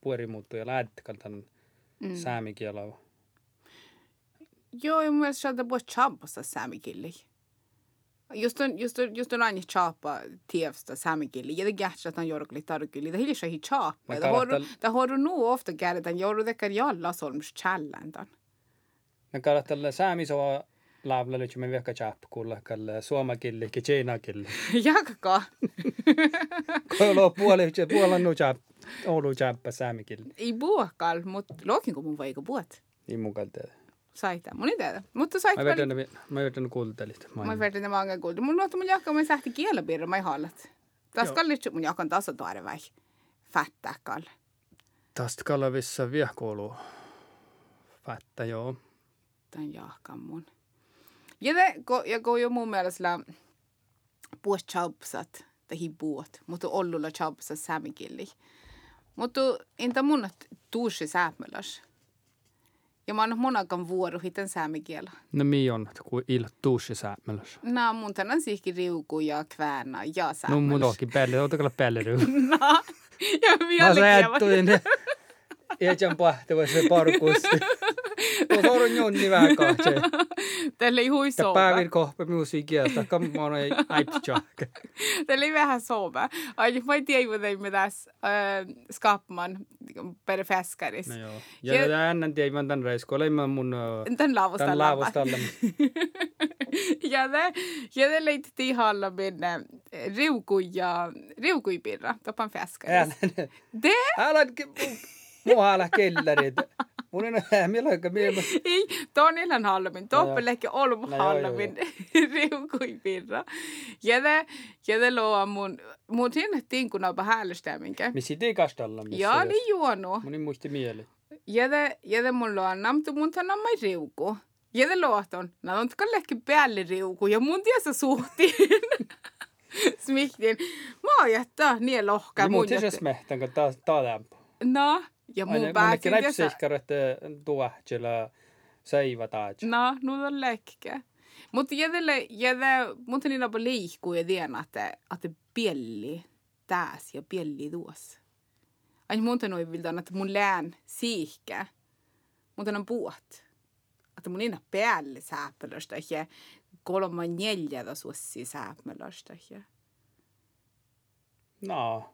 puorimuuttu ja lähtikal tämän mm. saamikielä. Joo, ja mun mielestä sieltä voisi champasta saamikilli. Just on, just on, just on aina chapa tievstä saamikilli. Ja det gärtsa att han gör lite tarkilli. Det hilja sig chapa. Det har du, det du nog ofta gärdet. Han gör det kan jalla solms challendan. Me tällä saamisoa laavla nyt me vielä chap kuulla kalle suomakilli ki cheinakilli. Jakka. Kolo puoli puolan nu chap Oulu chappa saamikilli. Ei buokal, mutta lokin kun mun vaikka buot. Ei mun kalta. Saita, mun ei tiedä. Mutta sait Mä vedän mä vedän kuultelit. Mä vedän ne mange kuulta. Mun noita mun jakka mä sähti kielapirra mä hallat. Tässä kallit mun jakan tasa tuore vai. Fättää kalle. Tästä kallavissa vielä kuuluu. Fättä, joo tämän jahkan mun. Ja, det, ja kun jo mun mielestä puhut chabsat tai puhut, mutta ollulla chabsat saamikilli. Mutta entä mun tuusi säämäläs. Ja mä oon monakan vuoro hiten säämikielä. No mi on, kun il tuusi säämälös. No, mun tänään siiski riuku ja kväänä ja No säämälös. mun toki pelle, otakalla pelle ryy. No, ja Mä vielä säättuin. Iätän pahtava se parkusti. Tuo on jonni vähän kahtse. Tällä ei hui Ja soova. päivin kohpe musiikkiasta, kammoon ei äiptjahke. Tällä ei vähän soova. Ai, mä en tiedä, mitä me tässä äh, skapman per fäskaris. No joo. Ja- Ja ja ennen tiedä, mä tän reiskoilla, mä mun äh, Tän laavasta tän laavasta alla. ja det, ja det leitettiin halla minne riuku ja riukuipirra, topan fäskaris. Älä, älä, kellarit. Mun on milloinka mieltä. ei, ton illan hallamin, No joo. toppen lehke olum No joo, joo, hallamin riukuipirra. Ja det, ja det loo mun, mun sinne tinkuna på häällystäminkä. Missi tikastalla. Ja, niin juonu. Mun ei muisti mieli. Ja det mun luo namtu mun tänä mai riuku. Nää on tkä lehke päälle riuku ja mun tiesä suhtiin. Smihtin. Mä oon jättää niin lohka. Ja mun mun tiesä smehtän, kun taas lämpö. No, ja pääsin pääsin tiesä. näpseiskar, että tuohtsella seiva taas. No, nu on läkkä. Mutta jädelle, jädä, mutta niin on liikkuu ja tiedän, että, että pielli tääs ja pielli tuossa. Ai mun on viltaan, että mun lään siihkä. Mutta on puot. Että mun inna päälle sääpelöstä ja kolma neljä suossi sääpelöstä. No.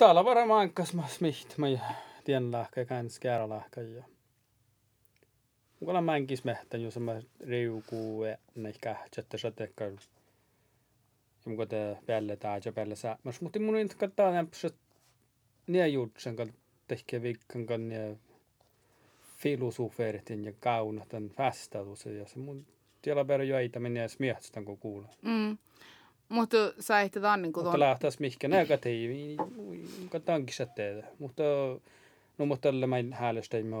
Täällä varmaan kas mä smiht, mä tien lahka ja käännis käärä lahka ja. Mulla mänkis mehtän, jos mä riukuu ja näin kähtsä, sä tekkä. Ja mulla te päälle tää ja päälle sää. Mas mutta mun ei kattaa nämpsä nie jutsen kan tehkä viikkan kan nie filosoferitin ja kaunatan fästatus ja se mun tiellä perä joita menee smiehtsän kun kuulee. Mm. Mutta sä ehti tannin kun Mutta tuon. lähtäis mihinkä negatiivi, katsotaankin se tehdä. Mutta no mutta tällä mä häälöstä ei mä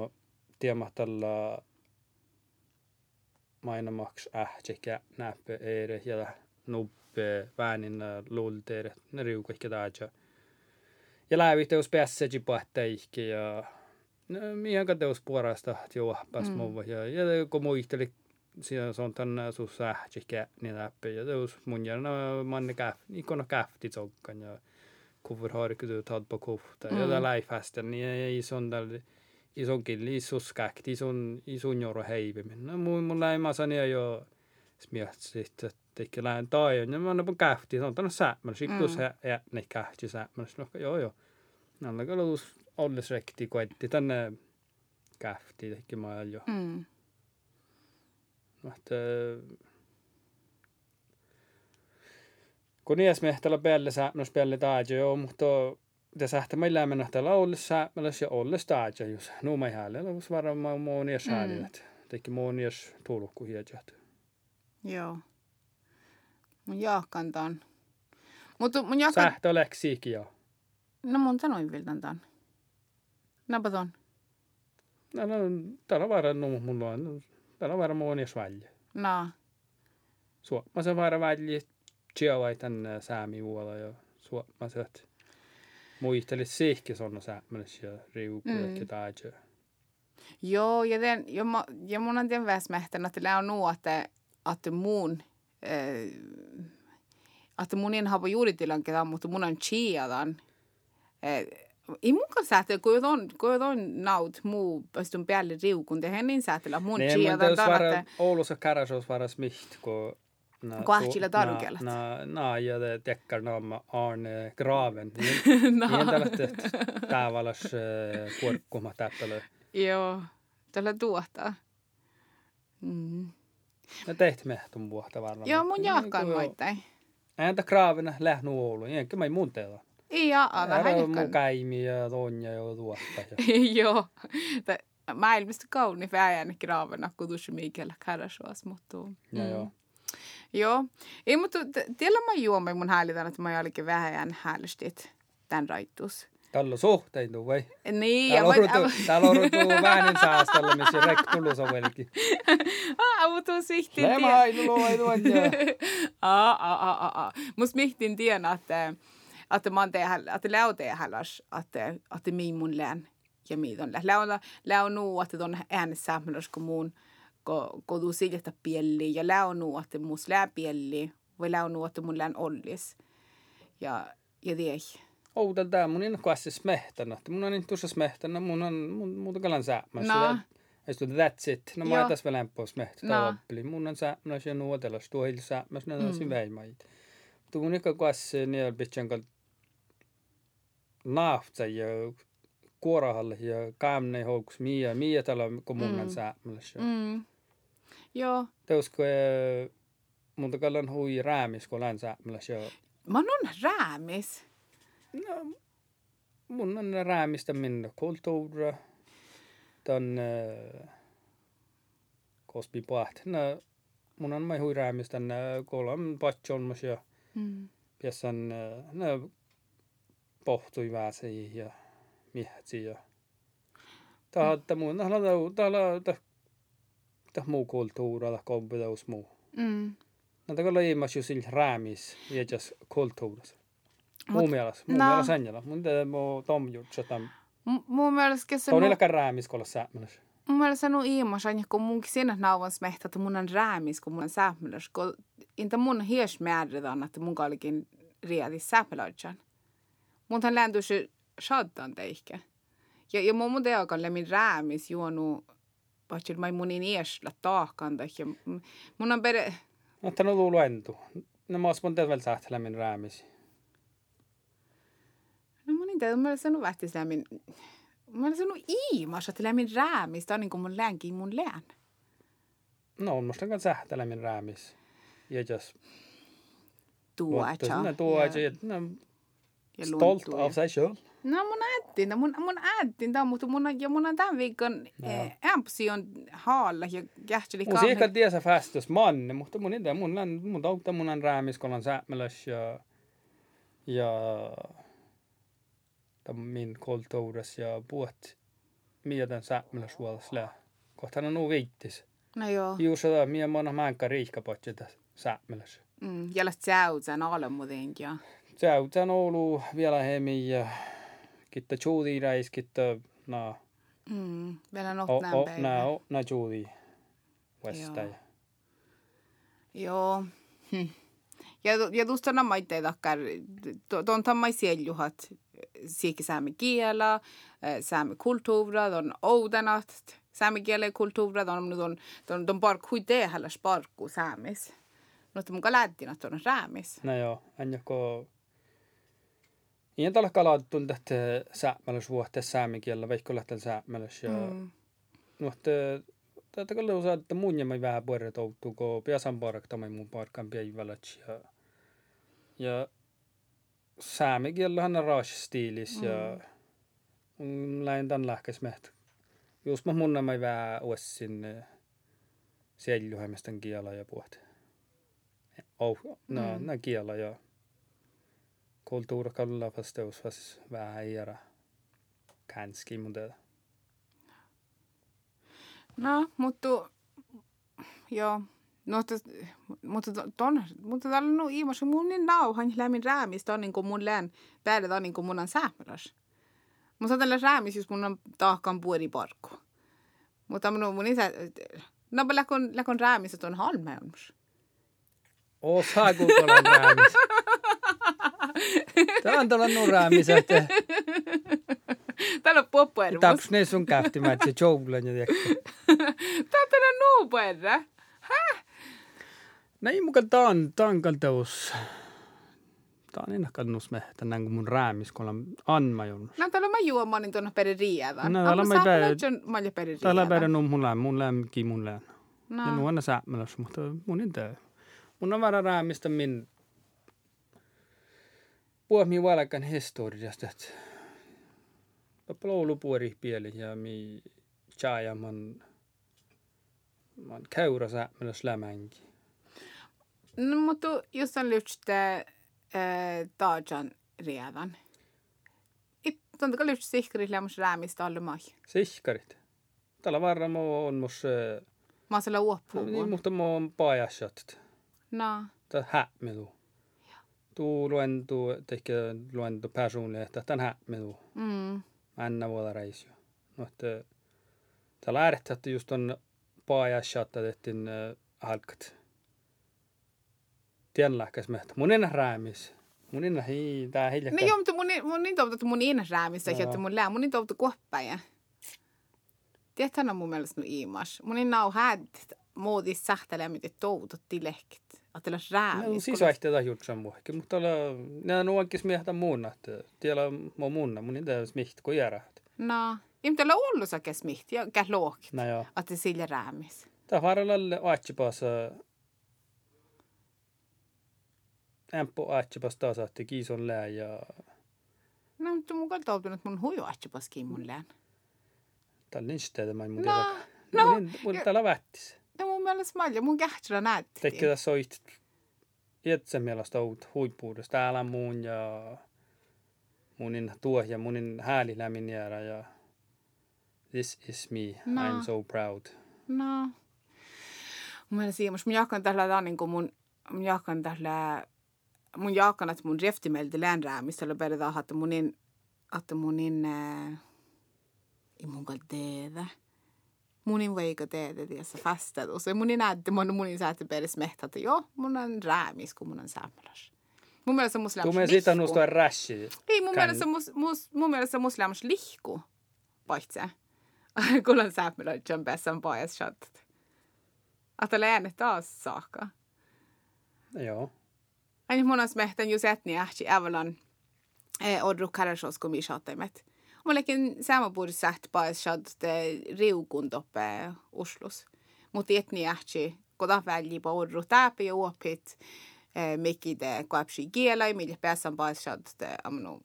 tiedä tällä mainamaks ähtsekä näppä eire ja nuppe väänin luulteere ne riukahki taatja. Ja läviteus päässäji pahteikin ja no mihin kateus puolesta juoppas Mm. mm. ja ja kun muisteli siellä se on tänne sus ähtsekä niin läpi. Ja teus mun no manne käf ikona käfti tsokkan ja kuvur har ikke du tatt på kofta ja Mm. det läifasten niin ei sån där ison killi isus käkti ison ison joro heivimmin. No mun mun läimasan ja jo smiatsit että ikke lähen taajon ja mä annan käfti se on tänne säämän siktus Mm. ja ne kähti säämän no joo joo. Nalla kalus olles rekti koetti tänne käfti tekki mä jo. Mm. Että kun nies mehtälä päälle säämmäs päälle taaja joo, mutta te sähtä mä lämmennä täällä olles säämmäläs ja olles taaja jos. No mä häälle, lopus varmaan nies Mm. häälinet. Teki muu nies tulkku hiedjät. Joo. Mun jaakkan ton. Mutta mun jaakkan... Sähtö leksiikin joo. No mun sanoin viltan ton. Napa ton. No, no, täällä no, mulla on, on varmaan nies välje. No. Suo, mä sen varmaan välje, tjövai tänne säämi vuola ja suo, mä sen, että muistelis siihki sonna säämmäläs ja riukku Mm. taaja. Joo, ja, den, ja, ma, ja mun on den väsmähtän, että är nog att, det- att mun äh, att mun en har juuri tilankeita, mutta mun on chiadan. Äh, ei mun kanssa on, kun on naut muu pystyn päälle riukun, tehdään niin säätellä mun Nej, men chiadan det tämän, var että Oulussa käräsos var smiht, kun Ahtila tarukkelat. Na, na, ja det tekkar naama Arne Graven. no, Niin tällä tavallas kurkkuma täppälö. joo, tällä tuottaa. Mm. Ja tehti mehtun vuotta varmaan. Joo, mun jaakkaan moittain. Entä Graavena lähnu Oulu? Enkä mä ei mun teillä. Ei jaa, vähän Älä mun käimi ja tonja ja tuotta. Ja. Joo. Tä- Maailmasta kauni väärän graavana, kun tuossa Mikael Karasuas, mutta... Ja joo. Joo. Ei, mutta tiellä mä juomme mun häälitän, että mä olikin vähän häälistit tämän raittus. Tällä suhtein tuu vai? Niin, Täällä mä... on ruutu, täällä on ruutu väänin säästellä, missä rek tullut on velki. Ah, mutta mihtin Lämä tiedä. aidu ei tuonja. Ah, ah, ah, ah, ah. Musta mihtin tiedä, että, että mä oon tehdä, että lää tehdä, että, että min mun län ja miidon. Läona, läonu, että on äänessä kun muun ko, ko du siljata pielli ja läonu, että muus lää pielli vai läonu, että mun lään ollis. Ja, ja tiedä. Outal tää mun en kuassa smehtana. Mun on tuossa smehtana, mun on muuta kalan säämässä. No. Ja sitten that's it. No mä tässä vielä pois mehtä. No. Mun on säämässä ja nuotelas. Tuo hil säämässä, ne on siinä väimait. Mutta mun ikka kuassa niillä pitchan kal naafta ja kuorahalle ja kaamne houkus miä, miä täällä kun mun on Mm. Mm. Joo. Teusko mun kalan hui räämis, kun olen säämässä. Mä on räämis. No, mun on räämistä minne kulttuura. Tän äh, kospi paht. No, mun on mai hui räämistä nä kolan patsolmas ja Mm. piessan äh, no pohtui väsi ja miehti ja mun täällä täällä tää tää muu kulttuura tää kompeteus muu. Mm. No tää kolla imas ju sillä räämis kulttuuras. Mut- Muu mielestä, muu no. mielestä sanjalla. Mun tää muu tom jutsa tam. M- mun mielestä se on niilläkään räämis kolla säämäläs. mun mielestä nu iimas on kun munkin sinne nauvan smehtä, että mun on räämis, kun mun on sähmälös, kun inta mun hies määrätään, että mun kallikin riedi sähmälöitsän. Mun tämän lääntyisi shaddan teihkä. Ja, ja mun mun teokan lämmin räämis juonu, vaikka mä mun in iesla taakkaan, m- mun on pere, No tän on luulu entu. No mä oon teet vielä sähtälämin räämis. no mun inte, mun mielestä nu vähtis lämmin, mun mielestä nu iimas, että lämmin räämis, tämä on niin kuin mun läänkin mun lään. No on musta kanssa sähtälämin räämis. Ja just Tuocha. Ne tuo ja no, ja stolt luntua. av sig själv. No mun äitin, mun, mun äitin tämä, mutta mun, ja mun on tämän viikon eh, ämpsi on haalla ja kähteli Mun siikka tiesä fästös manne, mutta mun ide, mun on, mun tautta mun on räämis, kun on säämäläs ja ja min kulttuuras ja puhut miedan säämäläs vuodas lää. Kohtaan on nuu viittis. No joo, Juusa da, mie mona määnkä riihkapotjeta säämäläs. mm, ja läht säytsän alle muuten ja. On ollut vielä hemi ja kitta juudi räis, kitta na Mm, vielä not o o na o vasta. Joo. Joo. Hm. Ja, ja tuosta nämä itse takkar, tuon tammai sieljuhat, siikki saamen kielä, eh, saamen kulttuura, on oudanat, saamen kielen kulttuura, on on on on park hui tehällä sparkku saamis. No, että mun lähtin, että on räämis. No joo, en joko Iän tällä kalautun tähtä säämäläs vuotta säämikielellä, vaikka lähtee säämäläs. Ja Mm. no, että tätä kyllä osaa, että mun ja mä vähän puhuta toutuu, kun piasan parak tämä mun parkkaan päivälät. Ja, ja säämikiellähän on raas-stiilis ja mm. lähin tämän lähkäs meht. Just mä mun mä vähän uussin seljuhemmisten kielä ja puhut. Oh, no, Mm. mm. kielä ja kulttuura kalla förstås fast vähän era kanski mutta No, mutta joo. No, mutta, ton, mutta täällä on no, ilmassa mun niin nauhan lämmin räämistä on niin kuin mun lään päällä on niin kuin mun on säämäläs. Mutta tällä räämis, jos mun on taakkaan puoli parkku. Mutta mun, mun isä, no läkon, läkon räämis, että on halmeunus. osaa kukolan räämis. Tämä on tuolla nuräämis, että Täällä on poppuermus. taps ne sun kähtimään, että se joulan ja. Tää on täällä nuupuerra. Näin mukaan tää on, tää on kalteus. Tää on enää kannus mehtä, näin kuin mun räämis, kun on anma jonnus. No täällä mä juomaan niin tuonne peri riiävän. No, täällä mä riiävän. Täällä päivänä on mun lään, mun lämki mun lään. Ja No. nuonna säämäläs, mutta mun ei. Mun on vähän räämistä min puhmi valkan historiasta, että Loulu puori pieli ja mi chaja man man käyrä säämäläs lämänki. No, mutta jos on lyhtsä äh, taajan riävän. Itse on lyhtsä sihkari lämmäs räämistä alle mai. Sihkarit. Tällä varmaan on mus, Mä oon siellä uoppuun. niin mutta mä oon pajasjat. No. Tää. Tuu luentu, tekee luentu personligt, että tän hämmedu. Mm. Anna vuoda reisio. Mutta täällä äärettä just on paajassa, että tehtiin halkat. Tienlähkäs mehtä. Mun enää räämis. Mun enää hii, tää hiljaa. No joo, mutta mun, mun niin toivottu mun inä räämistä, Joo. että mun lää, mun niin toivottu kuoppäjä. Tiedätkö, on mun mielestä nu iimas. Mun niin nau häd, muodis sähtelee, mitä toivotut et oleks räämis no, siis oleks teda jutsan muhki mutta olla nää nuonkis miehtä muunnat tiellä mo muunna mun itä smiht ko järäht no inte olla ollu sa kes smiht ja. Käs loogt no, joo. att det silja räämis ta varalla aatsipas ämpö aatsipas taas ahti kiison lää ja no mutta mun kalta outunut mun huju aatsipas kiin mun lään Tallinnista tämä ei mun no, no, mun, mun täällä vättis Mun mielestä malja, mun kähtsillä näytti. Tekee tässä soit itse mielestä huippuudesta. Täällä muun ja munin tuo ja munin hääli lämmin jäädä ja this is me, No. I'm so proud. No. Mun mielestä siimas, mun jakan tällä tää niin mun, mun jakan tällä, mun jakan, että mun reftimelti läänräämistä, oli peritaan, että munin, että munin, äh, ei mun kalta teedä. Munin veika teedä, tiedässä fastadu. Se munin näytti, mun munin säätti peris mehtä, että joo, mun on räämis, kun mun on säämäläs. Mun mielestä on muslims Tuu me siitä nuustua räshi. Ei, mun Kän- mielestä, mus, mus, mun mielestä muslims lihku, paitse. Kun on säämäläisen pesän pojas chattat. Että läänet taas saakka. Joo. Aina mun on smehtän just etni ähti ävälän eh, odru karasos kun mi chattaimet. Sagt pojas chat riukun toppe Oslus. Mut etni ähti koda välji på odru täpi ja uopit eh, mikki de kuapsi kielä, millä pojas chat amnu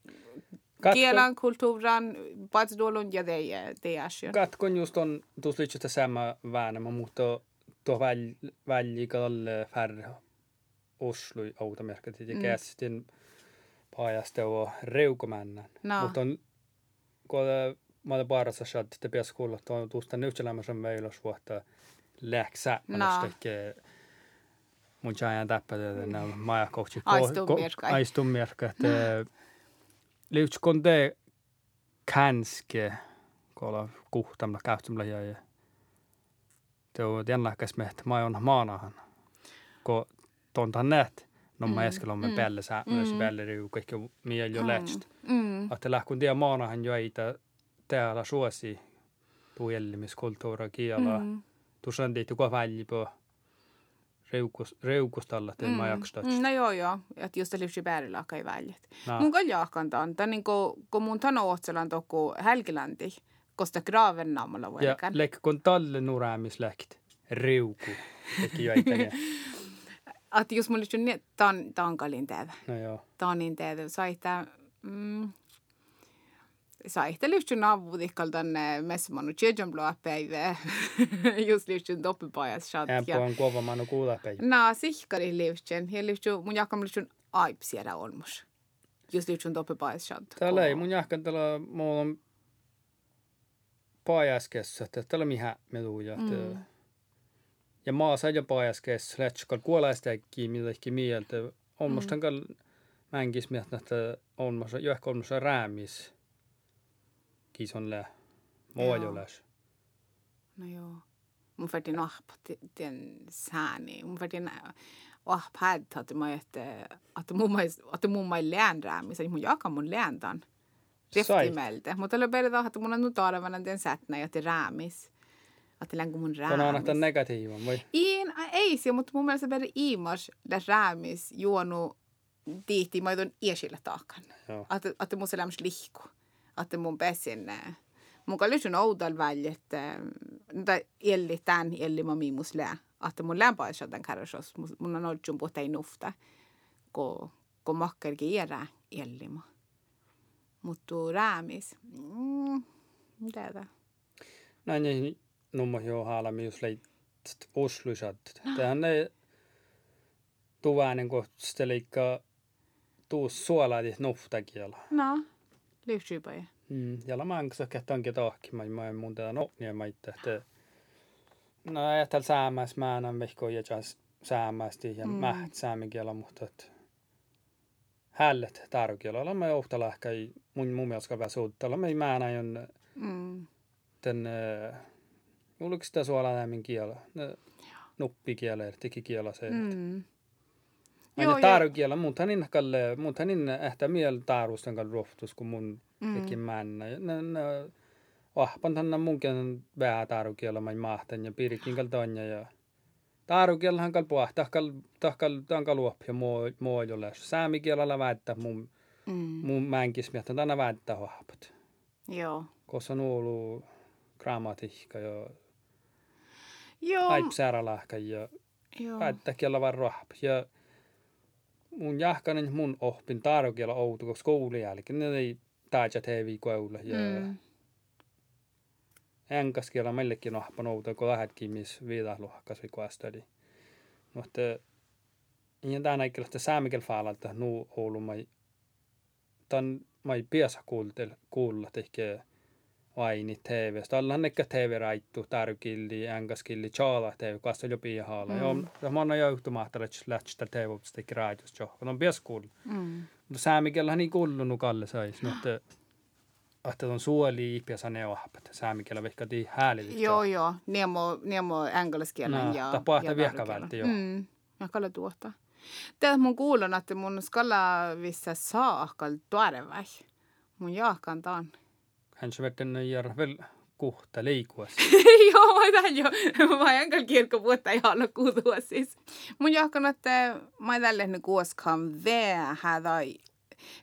kielan, kulttuuran, paitsi tuolun ja teie asia. Katkon just on tuossa lytsystä sama väänämä, mutta tuo väl, välji kalle färre Oslui automerkit ja Mm. kästin paajasta ja reukomännän. No. Mutta on, kun mä olen parassa saat, että pitäisi kuulla, että on tuosta nyhtselämässä meillä vuotta läksä. No. mun ajan täppä, että nämä majakoutsi. Aistummerkka. Aistummerkka. Että liutskon te känske, kun olla kuhtamalla käyttämällä ja te on jännäkäs me, että mä on maanahan. Kun tontan näet, no mä äsken on me päälle säännössä Mm. päälle kaikki mieli jo lähtstä. Mm. Että lähkun tiedä maanahan jo ei täällä suosi tuu jellimiskulttuura kielaa. Mm. Tuossa on tehty på reukus, reukustalla, että mä jaksta. Mm, no joo joo, että just livsi päärillä kai väljet. No. Mun kan jaakan tämän, tämän niin kun mun tano ohtselan toku Helgilanti, kosta graven naamalla voi Ja ikään. lekk kun talle nuräämisläkt. Reuku. Teki jo. Että jos mulla on niin, tämän, tämän kalin tehdä. No joo. Tanin tehdä, saita, mm, lyhtsyn avuutikkal tänne messimanu blåa päivä. just lyhtsyn toppipajas chat. Ämpö on kova manu kuulla päivä. Na, sihkari lyhtsyn. Ja lyhtsyn, mun jakam lyhtsyn aipsiera olmus. Just lyhtsyn toppipajas chat. Täällä ei mun jahkan täällä, mulla on paajaskessa, että täällä mihän me tuuja. Mm. Ja maa sai jo paajaskessa, lätskal kuolaistäkin milläkin mieltä. On musta mm. Mänkis mieltä, että on jo ehkä on musta räämis. Kison lä. Mua Joo. jo läs. No joo. Mun färtin ahpa den sääni. Mun färtin ahpa häd att mä että att mun mai att mun mai läänrää, missä mun jaka mun lääntan. Riftimeltä. Mutta tällä periaatteessa että mun on nyt arvana den sättnä ja te räämis. Että länkö mun Kun on aina räämis. negatiivan, voi. Iin, ei se, mutta mun mielestä per iimas la räämis juonu tiihti mä oon iesille taakan. Joo. Että että mun selämys lihku. Että mun pesin mun kallis on oudal välj, että elli tän elli mä miimus lää. Että mun lämpöisä tämän kärsos. Mun on ollut jumbo tei nufta. Ko, ko makkerkin iärää elli mä. Mutta räämis. Mm, mitä tää? Näin ei numma jo haalami, jos leit Oslusat. Tähän ei tuväänen kohtaisesti leikkaa tuu suolaadit nuftakiela. No, lyhtsyypäjä. Mm, ja mä en saa kähtäänkin tahki, mä en mun tätä no, niin mä itse, että no ajattel säämäs mä en vehko ja jas säämästi ja mm. mä säämikielä, mutta että hället tarkielä, olla mä johtala ehkä mun mun mielestä vähän suuttella, mä mä en on Mm. Den, äh, oliko sitä suolalämmin kiela? Ne, nuppikiela, digikiela se. Mm. Joo, ja- taarukiela, mutta niin kalle, mutta niin ehkä miel taarusten kalle rohtus, kun mun Mm. tekin männä. Ja Ne, ne, vahpan tänne munkin vähän taarukiela, mä mahtan ja piirikin kalle tonja ja Taarukielahan kal puhtaa, tahkal, tahkal, tahkal luopia muojolle. Saamikielellä väittää mun, Mm. mun mänkis miettä, tänä väittää vahpat. Joo. Koska on ollut grammatiikka ja Joo. aipsäärälähkä ja Joo. väittää kielellä vaan rahp. Ja mun jahkanen mun oppin taarukielä outo, koska koulun jälkeen ne ei taitsa TV koululle. Ja mm. Mm. enkaskielä meillekin ohpan outo, kun lähdetkin missä viidahluhkas vi kuastadi. Mutta ja tänä ikellä sitä saamikel faalalta nu Oulu mai tan mai kuultel kuulla tehke vaini TV. Tällä nekkä TV raittu tärkilli enkaskilli chaala TV kasta jo pihaalla. Mm. Joo, mä oon jo että lähtstä TV upsta teki raitus jo. Kun on pias kuulla. Mm. Mutta saamikellähän ei kuulunut kalle sais, mutta että on suoli ipiässä ne ohpat. Saamikellä vehkä tii häälivit. Joo, joo. Niemo, niemo englanniskielen No, ja... tapahtuu ja viehkä taarukielen. vältti, joo. Mm. Ja kalla tuota. Teet mun kuulon, että mun skalla vissa saakal tuoreväi. Mun jaakkaan taan. Hän se vetten jär väl kuhta liikuas. joo, mä tämän jo. Mä enkä kirkko puhuttaa ihan olla kuutua siis. Mun jaakkaan, että mä tälle ne kuoskaan vähän tai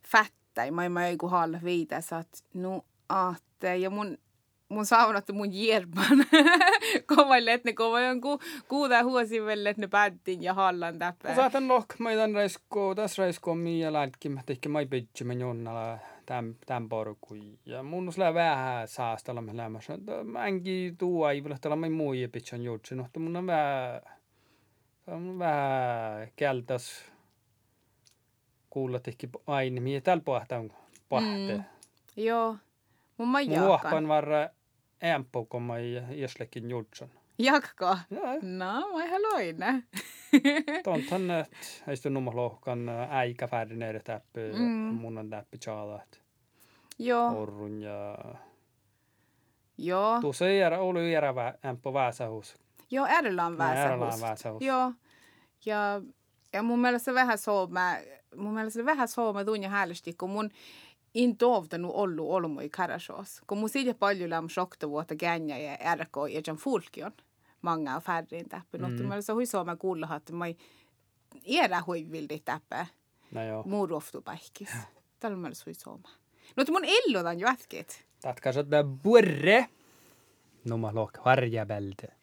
fättäi. Mä mä joku haalla viitä, saat nu aatte. Ja mun mun saunat mun jerman. Kovaille, että ne kovaille ku, kuuta huosivelle, että ne päättiin ja hallan täppää. Saatan lohk, mä tämän raisko, tässä raisko miä lätkin, mä tehkin mä pitsi mä jonnalla tämän, tämän porukui. Ja mun on sillä vähän saastella mä lämmässä. Mä enkin ei vielä tällä mä muija pitsan jutsi, mutta mun on vähän, on vähän keltas kuulla tehkin aina, miä täällä pohtaa pahte. Mm. Joo. Mun mä Mun jaakkaan. luohpan varra ämpö, kun mä jäslekin jutsan. Jakko. No, mä ihan loina. Tonthan, että ei sitä numma lohkan äikä färdineiden täppi, Mm. mun on täppi tjaalat, Joo. orrun ja... Joo. Tuossa ei jäädä, oli vä, ämpö väsähus. Joo, äärellä on väsähus. Joo. Ja, ja mun mielestä vähän sooma, mun mielestä vähän sooma tunja häälesti, kun mun in tovtanut ollut olmoi karashoos. Kun mun siitä paljon läm shokta vuotta gänja ja RK ja jan fulkion. Färrin täppä. Mm. Mutta mielestä hui sooma kuulla, että mä era hui vildi täppä. No joo. Muu roftu päihkis. Tällä mielestä hui sooma. Mutta mun illutan jo ätkit. Tatka sä burre. Numma lohk harjabälde.